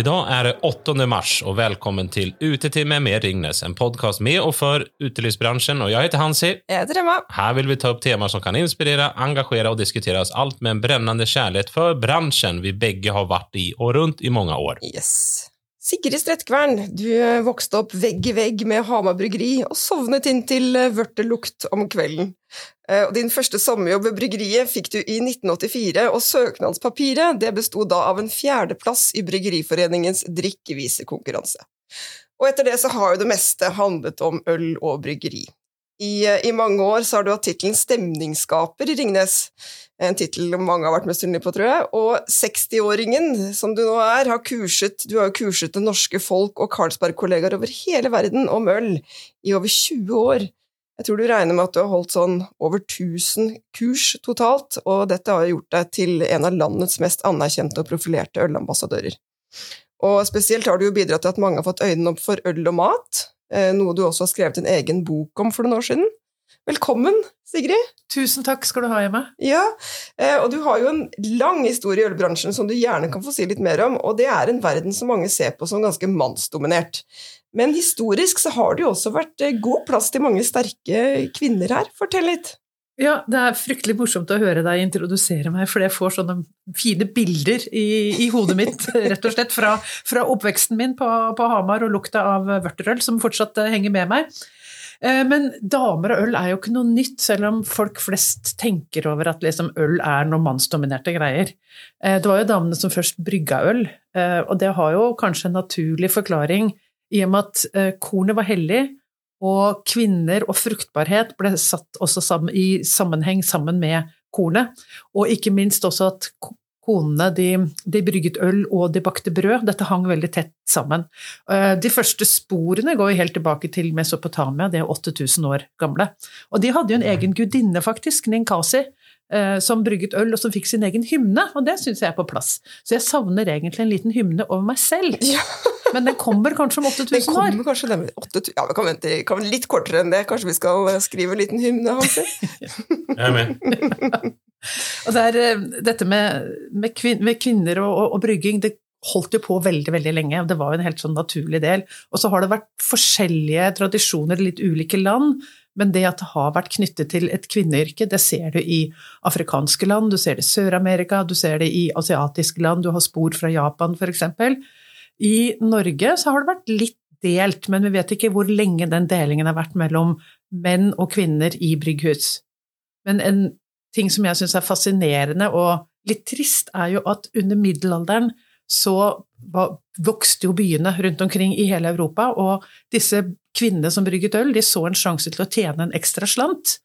Idag er det 8 mars og velkommen til Utetime med Ringnes, en podcast med og for utelivsbransjen. Og jeg heter Hansi. Jeg heter Emma. Her vil vi ta opp temaer som kan inspirere, engasjere og diskutere oss alt med en brennende kjærlighet for bransjen vi begge har vært i og rundt i mange år. Yes. Sigrid Strettkvern, du vokste opp vegg i vegg med Hamar bryggeri og sovnet inn til vørterlukt om kvelden. Eh, og din første sommerjobb ved bryggeriet fikk du i 1984, og søknadspapiret det besto da av en fjerdeplass i Bryggeriforeningens drikkevisekonkurranse. Og etter det så har jo det meste handlet om øl og bryggeri. I, eh, I, mange år så har du hatt tittelen stemningsskaper i Ringnes, en tittel mange har vært misunnelige på, tror jeg. Og 60-åringen som du nå er, har kurset Du har jo kurset det norske folk og Carlsberg-kollegaer over hele verden om øl i over 20 år. Jeg tror du regner med at du har holdt sånn over 1000 kurs totalt, og dette har gjort deg til en av landets mest anerkjente og profilerte ølambassadører. Og spesielt har du jo bidratt til at mange har fått øynene opp for øl og mat, Eh, noe du også har skrevet en egen bok om for noen år siden. Velkommen, Sigrid. Tusen takk skal du ha, Hjemme. Ja, eh, og du har jo en lang historie i ølbransjen som du gjerne kan få si litt mer om, og det er en verden som mange ser på som ganske mannsdominert. Men historisk så har det jo også vært eh, god plass til mange sterke kvinner her. Fortell litt. Ja, det er fryktelig morsomt å høre deg introdusere meg, for jeg får sånne fine bilder i, i hodet mitt, rett og slett, fra, fra oppveksten min på, på, Hamar og lukta av vørterøl, som fortsatt eh, henger med meg. Eh, men damer og øl er jo ikke noe nytt, selv om folk flest tenker over at liksom øl er noe mannsdominerte greier. Eh, det var jo damene som først brygga øl, og det har jo kanskje en naturlig forklaring i og med at kornet var hellig, og kvinner og fruktbarhet ble satt også i sammenheng sammen med kornet. Og ikke minst også at konene de, de, brygget øl og de bakte brød. Dette hang veldig tett sammen. Eh, de første sporene går helt tilbake til Mesopotamia, de er 8000 år gamle. Og de hadde jo en egen gudinne, faktisk, Ninkasi, som brygget øl, og som fikk sin egen hymne, og det syns jeg er på plass. Så jeg savner egentlig en liten hymne over meg selv. Ja. Men den kommer kanskje om 8000 år? Den kommer kanskje den, 8000, ja, vi kan vente kan litt kortere enn det. Kanskje vi skal eh, skrive en liten hymne, Hansi? Jeg er med. og det er, eh, dette med, med, kvin, med kvinner og, og, og, brygging, det holdt jo på veldig veldig lenge, og det var jo en helt sånn naturlig del. Og så har det vært forskjellige tradisjoner i litt ulike land, men det at det har vært knyttet til et kvinneyrke, det ser du i afrikanske land, du ser det i Sør-Amerika, du ser det i asiatiske land, du har spor fra Japan f.eks. I Norge så har det vært litt delt, men vi vet ikke hvor lenge den delingen har vært mellom menn og kvinner i brygghus. Men en ting som jeg syns er fascinerende og litt trist, er jo at under middelalderen så vokste jo byene rundt omkring i hele Europa, og disse kvinnene som brygget øl, de så en sjanse til å tjene en ekstra slant,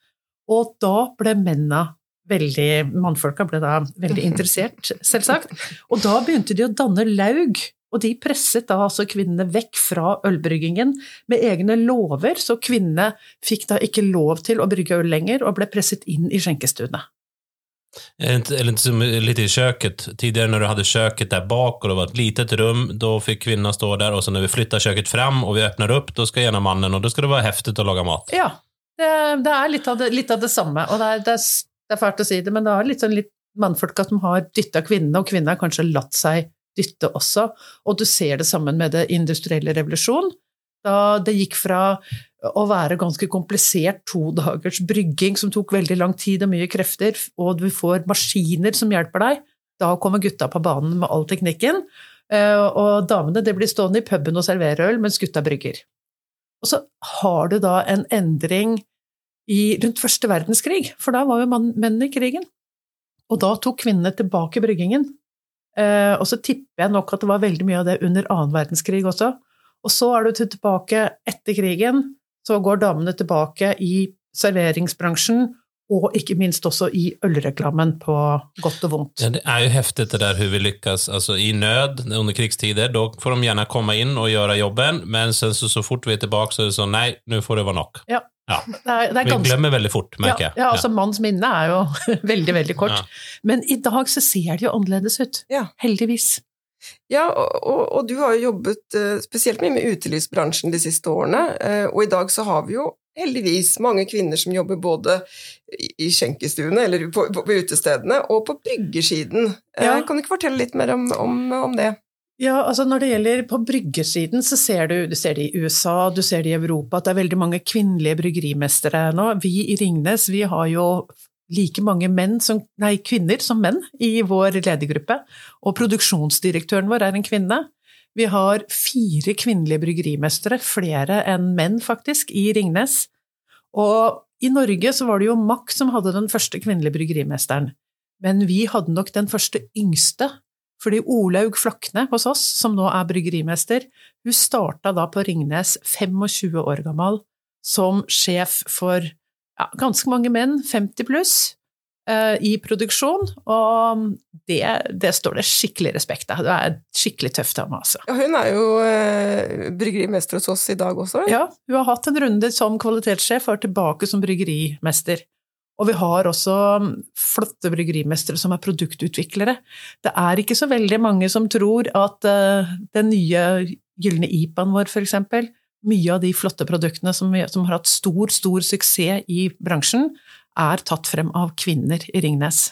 og da ble mennene veldig Mannfolka ble da veldig interessert, selvsagt, og da begynte de å danne laug og de presset da altså kvinnene vekk fra ølbryggingen med egne lover, så kvinnene fikk da ikke lov til å brygge øl lenger, og ble presset inn i skjenkestuene. Eller inte som lite i köket. Tidigare när du hade köket där bak och det var ett litet rum, då fick kvinnan stå där och så när vi flyttar köket fram och vi öppnar upp, då ska gjennom mannen och då ska det vara häftigt att laga mat. Ja, det, det er litt av det, litt av det samme. Og det er, det, er, det er, fælt å si det, men det er litt sånn litt mannfolka som har dytta kvinnene, og kvinnene har kanskje latt seg dytte også. Og du ser det sammen med det industrielle revolusjon. Da det gikk fra å være ganske komplisert to dagers brygging som tok veldig lang tid og mye krefter, og du får maskiner som hjelper deg, da kommer gutta på banen med all teknikken. Eh, og damene det blir stående i puben og servere øl, mens gutta brygger. Og så har du da en endring i, rundt første verdenskrig, for da var jo mennene i krigen. Og da tok kvinnene tilbake bryggingen. Eh, og så tipper jeg nok at det var veldig mye av det under annen verdenskrig også. Og så er du tilbake etter krigen, så går damene tilbake i serveringsbransjen, og ikke minst også i ølreklamen på godt og vondt. Ja, det er jo heftig det der hvordan vi lykkes altså, i nød under krigstider. Da får de gjerne komme inn og gjøre jobben, men så, så fort vi er tilbake, så er det sånn nei, nå får det være nok. Ja. Ja. Det er, det er ganske... Vi glemmer veldig fort, merker jeg. Ja, ja, altså Manns minne er jo veldig, veldig kort. Men i dag så ser det jo annerledes ut. Heldigvis. Ja, og, og, og, du har jo jobbet uh, spesielt mye med utelivsbransjen de siste årene, uh, og i dag så har vi jo heldigvis mange kvinner som jobber både i, skjenkestuene, eller på, på, på, utestedene, og på bryggersiden. Ja. kan du ikke fortelle litt mer om, om, om det? Ja, altså Når det gjelder på bryggersiden, så ser du, du ser det i USA, du ser det i Europa, at det er veldig mange kvinnelige bryggerimestere nå. Vi i Ringnes vi har jo like mange som, nei, kvinner som menn i vår ledergruppe, og produksjonsdirektøren vår er en kvinne. Vi har fire kvinnelige bryggerimestere, flere enn menn faktisk, i Ringnes. Og i Norge så var det jo Mack som hadde den første kvinnelige bryggerimesteren. Men vi hadde nok den første yngste fordi Olaug Flakne hos oss, som nå er bryggerimester, hun starta da på Ringnes 25 år gammel som sjef for ja, ganske mange menn, 50 pluss, eh, i produksjon, og det, det, står det skikkelig respekt av. Det er skikkelig tøft av meg, altså. Ja, hun er jo eh, bryggerimester hos oss i dag også? Ja, hun har hatt en runde som kvalitetssjef og er tilbake som bryggerimester. Og vi har også flotte bryggerimestere som er produktutviklere. Det er ikke så veldig mange som tror at uh, den nye gylne IPA-en vår, f.eks., mye av de flotte produktene som, som, har hatt stor, stor suksess i bransjen, er tatt frem av kvinner i Ringnes.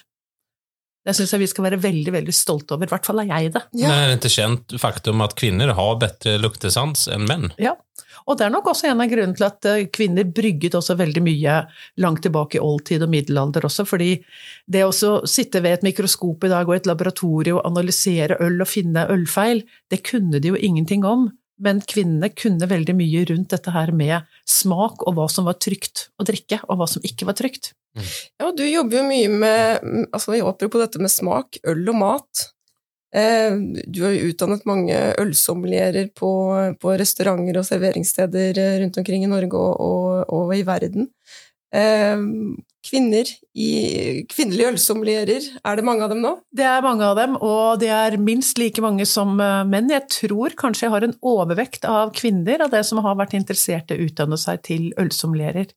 Det syns jeg vi skal være veldig veldig stolte over. I hvert fall er jeg det. Ja. Men er det ikke kjent faktum at kvinner har bedre luktesans enn menn? Ja, og det er nok også en av grunnene til at eh, kvinner brygget også veldig mye langt tilbake i oldtid og middelalder også, fordi det å sitte ved et mikroskop i dag og et laboratorium og analysere øl og finne ølfeil, det kunne de jo ingenting om. Men kvinnene kunne veldig mye rundt dette her med smak og hva som var trygt å drikke, og hva som ikke var trygt. Mm. Ja, du jobber jo mye med altså Apropos dette med smak, øl og mat. Eh, du har jo utdannet mange ølsommelierer på, på, restauranter og serveringssteder eh, rundt omkring i Norge og, og, og i verden. Eh, kvinner i, kvinnelige ølsommelierer, er det mange av dem nå? Det er mange av dem, og det er minst like mange som menn. Jeg tror kanskje jeg har en overvekt av kvinner av det som har vært interessert i å utdanne seg til ølsommelierer.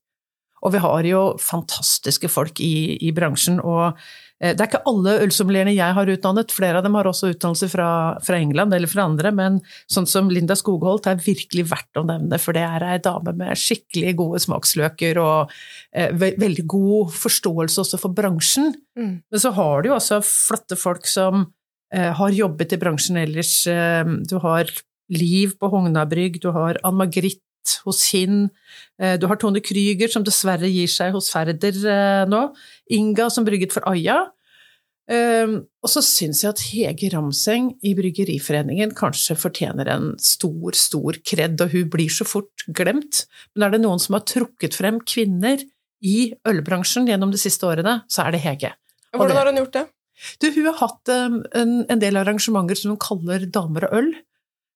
Og vi har jo fantastiske folk i, i bransjen. og eh, det er ikke alle ølsommelierene jeg har utdannet, flere av dem har også utdannelse fra, fra, England eller fra andre, men sånn som Linda Skogholt er virkelig verdt å nevne, for det er ei dame med skikkelig gode smaksløker og eh, ve veldig god forståelse også for bransjen. Mm. Men så har du jo også flotte folk som eh, har jobbet i bransjen ellers. Eh, du har Liv på Hognabrygg, du har Ann Margrit hos Kinn. Eh, du har Tone Krüger, som dessverre gir seg hos Færder eh, nå. Inga, som brygget for Aya. Ehm, og så syns jeg at Hege Ramseng i Bryggeriforeningen kanskje fortjener en stor, stor kred, og hun blir så fort glemt. Men er det noen som har trukket frem kvinner i ølbransjen gjennom de siste årene, så er det Hege. Hvordan har hun gjort det? Du, hun har hatt en, en del arrangementer som hun kaller Damer og øl.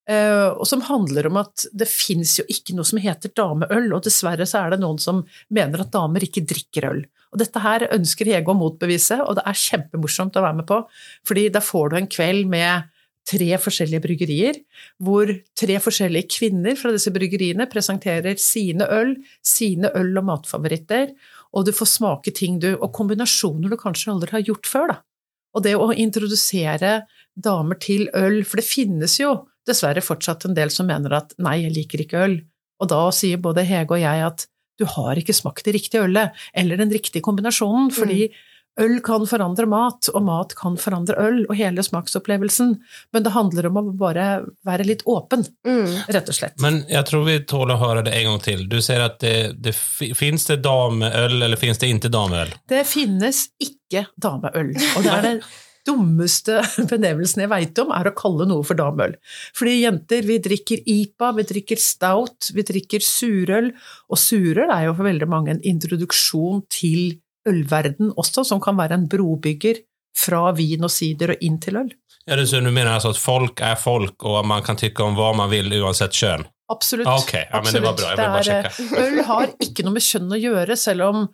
Eh, og som handler om at det fins jo ikke noe som heter dameøl, og dessverre så er det noen som mener at damer ikke drikker øl. Og dette her ønsker Hege å motbevise, og det er kjempemorsomt å være med på, fordi da får du en kveld med tre forskjellige bryggerier, hvor tre forskjellige kvinner fra disse bryggeriene presenterer sine øl, sine øl- og matfavoritter, og du får smake ting du Og kombinasjoner du kanskje aldri har gjort før, da. Og det å introdusere damer til øl, for det finnes jo dessverre fortsatt en del som mener at nei, jeg liker ikke øl. Og da sier både Hege og jeg at du har ikke smakt det riktige ølet, eller den riktige kombinasjonen, fordi mm. øl kan forandre mat, og mat kan forandre øl, og hele smaksopplevelsen. Men det handler om å bare være litt åpen, mm. rett og slett. Men jeg tror vi tåler å høre det en gang til. Du sier at det, det fins det dameøl, eller fins det ikke dameøl? Det finnes ikke dameøl. Og det er det dummeste benevnelsen jeg veit om, er å kalle noe for damøl. Fordi jenter, vi drikker IPA, vi drikker stout, vi drikker surøl, og surøl er jo for veldig mange en introduksjon til ølverden også, som kan være en brobygger fra vin og sider og inn til øl. Ja, du mener altså at folk er folk, og man kan tykke om hva man vil uansett kjønn? Absolutt. Ah, okay. ja, Absolutt. Men det var bra, jeg vil bare sjekke. øl har ikke noe med kjønn å gjøre, selv om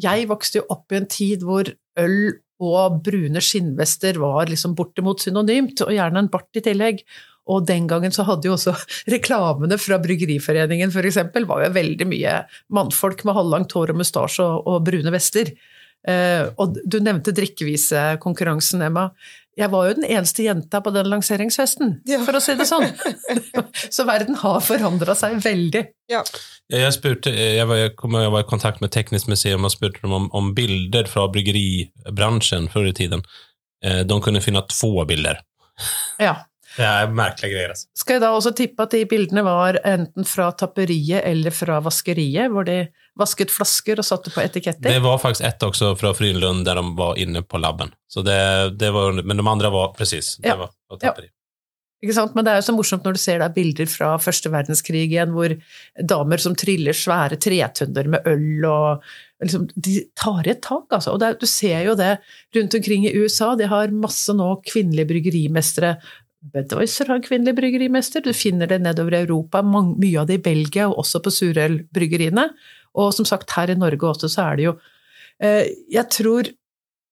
jeg vokste jo opp i en tid hvor øl og brune skinnvester var liksom bortimot synonymt, og gjerne en bart i tillegg. Og den gangen så hadde jo også reklamene fra Bryggeriforeningen f.eks. var jo veldig mye mannfolk med halvlangt hår og mustasje og, og, brune vester. Eh, og du nevnte drikkevisekonkurransen, Emma. Jeg var jo den eneste jenta på den lanseringsfesten, ja. for å si det sånn. så verden har forandra seg veldig. Ja. Jeg, spurte, jeg, var, jeg, kom, jeg, var, i kontakt med Teknisk museum og spurte dem om, om bilder fra bryggeribransjen før i tiden. Eh, de kunne finne to bilder. Ja. Det er merkelige greier. Altså. Skal jeg da også tippe at de bildene var enten fra tapperiet eller fra vaskeriet, hvor de vasket flasker og satte på etiketter? Det var faktisk ett også fra Frynlund der de var inne på laben. Så det, det var, men de andre var presis. Det Ja. tapperi. Ikke sant? Men det er jo så morsomt når du ser da bilder fra første verdenskrig igjen, hvor damer som triller svære tretunder med øl og liksom, De tar et tak, altså. Og er- du ser jo det rundt omkring i USA. De har masse nå kvinnelige bryggerimestere. Bedoiser har kvinnelig bryggerimester. Du finner det nedover i Europa, mye av det i Belgia, og også på surølbryggeriene. Og som sagt, her i Norge også, så er det jo eh, Jeg tror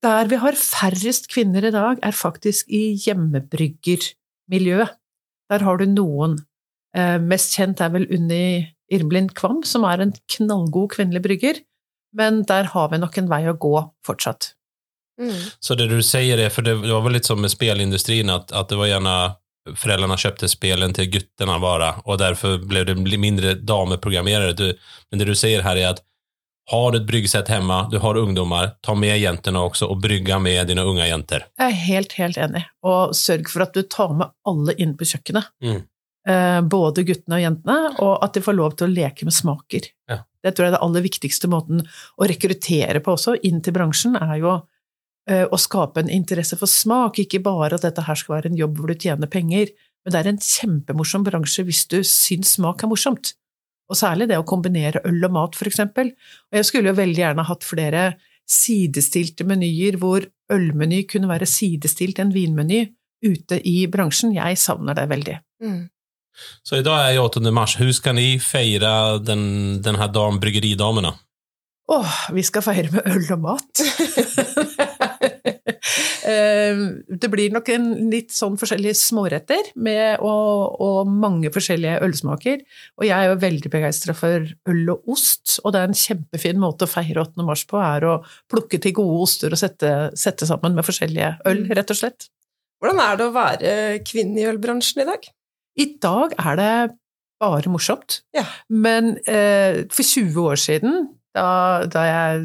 der vi har færrest kvinner i dag, er faktisk i hjemmebryggermiljøet. Der har du noen. Eh, mest kjent er vel Unni Irmlin Kvam, som er en knallgod kvinnelig brygger. Men der har vi nok en vei å gå fortsatt. Mm. Så det du sier er, for det var vel litt som med spelindustrien, at, at det var gjerne Foreldrene kjøpte spelen til guttene bare, og derfor ble det mindre dameprogrammerere. Du, men det du sier her er at har du et bryggesett hjemme, du har ungdommer, ta med jentene også, og brygge med dine unge jenter. Jeg er helt, helt enig. Og sørg for at du tar med alle inn på kjøkkenet. Mm. Eh, både guttene og jentene, og at de får lov til å leke med smaker. Ja. Det tror jeg er det aller viktigste måten å rekruttere på også, inn til bransjen, er jo å skape en interesse for smak. Ikke bare at dette her skal være en jobb hvor du tjener penger, men det er en kjempemorsom bransje hvis du syns smak er morsomt. Og særlig det å kombinere øl og mat, for eksempel. Og jeg skulle jo veldig gjerne hatt flere sidestilte menyer hvor ølmeny kunne være sidestilt en vinmeny ute i bransjen. Jeg savner det veldig. Mm. Så i dag er 8. mars. Hvordan skal ni feire den, denne dagen dam, bryggeridamene? Åh, vi skal feire med øl og mat. Eh, det blir nok en litt sånn forskjellige småretter med, og, og mange forskjellige ølsmaker. Og jeg er jo veldig begeistra for øl og ost, og det er en kjempefin måte å feire 8. mars på, er å plukke til gode oster og sette, sette sammen med forskjellige øl, rett og slett. Hvordan er det å være kvinne i ølbransjen i dag? I dag er det bare morsomt. Ja. Men eh, for 20 år siden, da, da jeg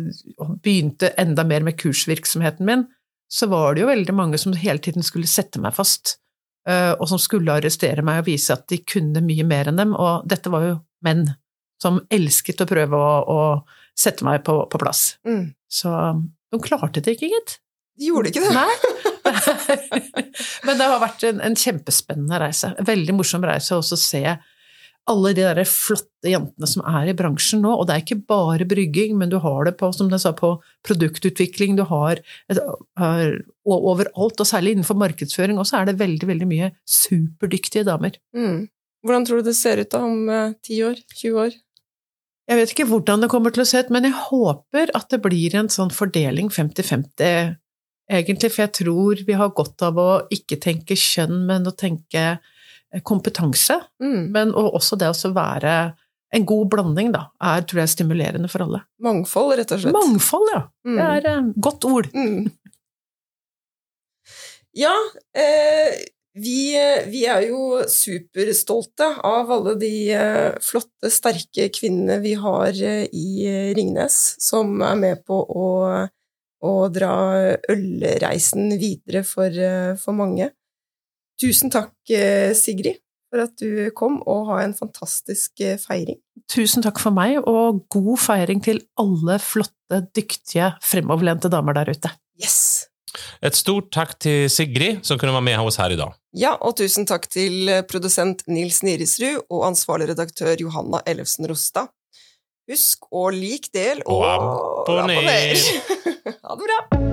begynte enda mer med kursvirksomheten min, så var det jo veldig mange som hele tiden skulle sette meg fast, eh, og som skulle arrestere meg og vise at de kunne mye mer enn dem, og dette var jo menn som elsket å prøve å, å sette meg på, på plass. Mm. Så de klarte det ikke, gitt. De gjorde ikke det. Nei. Men det har vært en, en kjempespennende reise. En veldig morsom reise også å se alle de der flotte jentene som er i bransjen nå. Og det er ikke bare brygging, men du har det på, som jeg sa, på produktutvikling, du har, et, har overalt, og særlig innenfor markedsføring også, er det veldig, veldig mye superdyktige damer. Mm. Hvordan tror du det ser ut da om eh, 10 år? 20 år? Jeg vet ikke hvordan det kommer til å se ut, men jeg håper at det blir en sånn fordeling 50-50, egentlig, for jeg tror vi har godt av å ikke tenke kjønn, men å tenke eh, kompetanse. Mm. Men også det å være en god blanding, da, er tror jeg stimulerende for alle. Mangfold, rett og slett. Mangfold, ja. Mm. Det er et godt ord. Mm. Ja, eh, vi, vi er jo superstolte av alle de eh, flotte, sterke kvinnene vi har eh, i Ringnes, som er med på å, å dra ølreisen videre for, eh, for mange. Tusen takk, eh, Sigrid, for at du kom, og ha en fantastisk eh, feiring. Tusen takk for meg, og god feiring til alle flotte, dyktige, fremoverlente damer der ute. Yes! Et stort takk til Sigrid, som kunne være med hos her i dag. Ja, og tusen takk til produsent Nils Nirisrud og ansvarlig redaktør Johanna Ellefsen Rostad. Husk å lik, del og Og abonner. Ha det bra!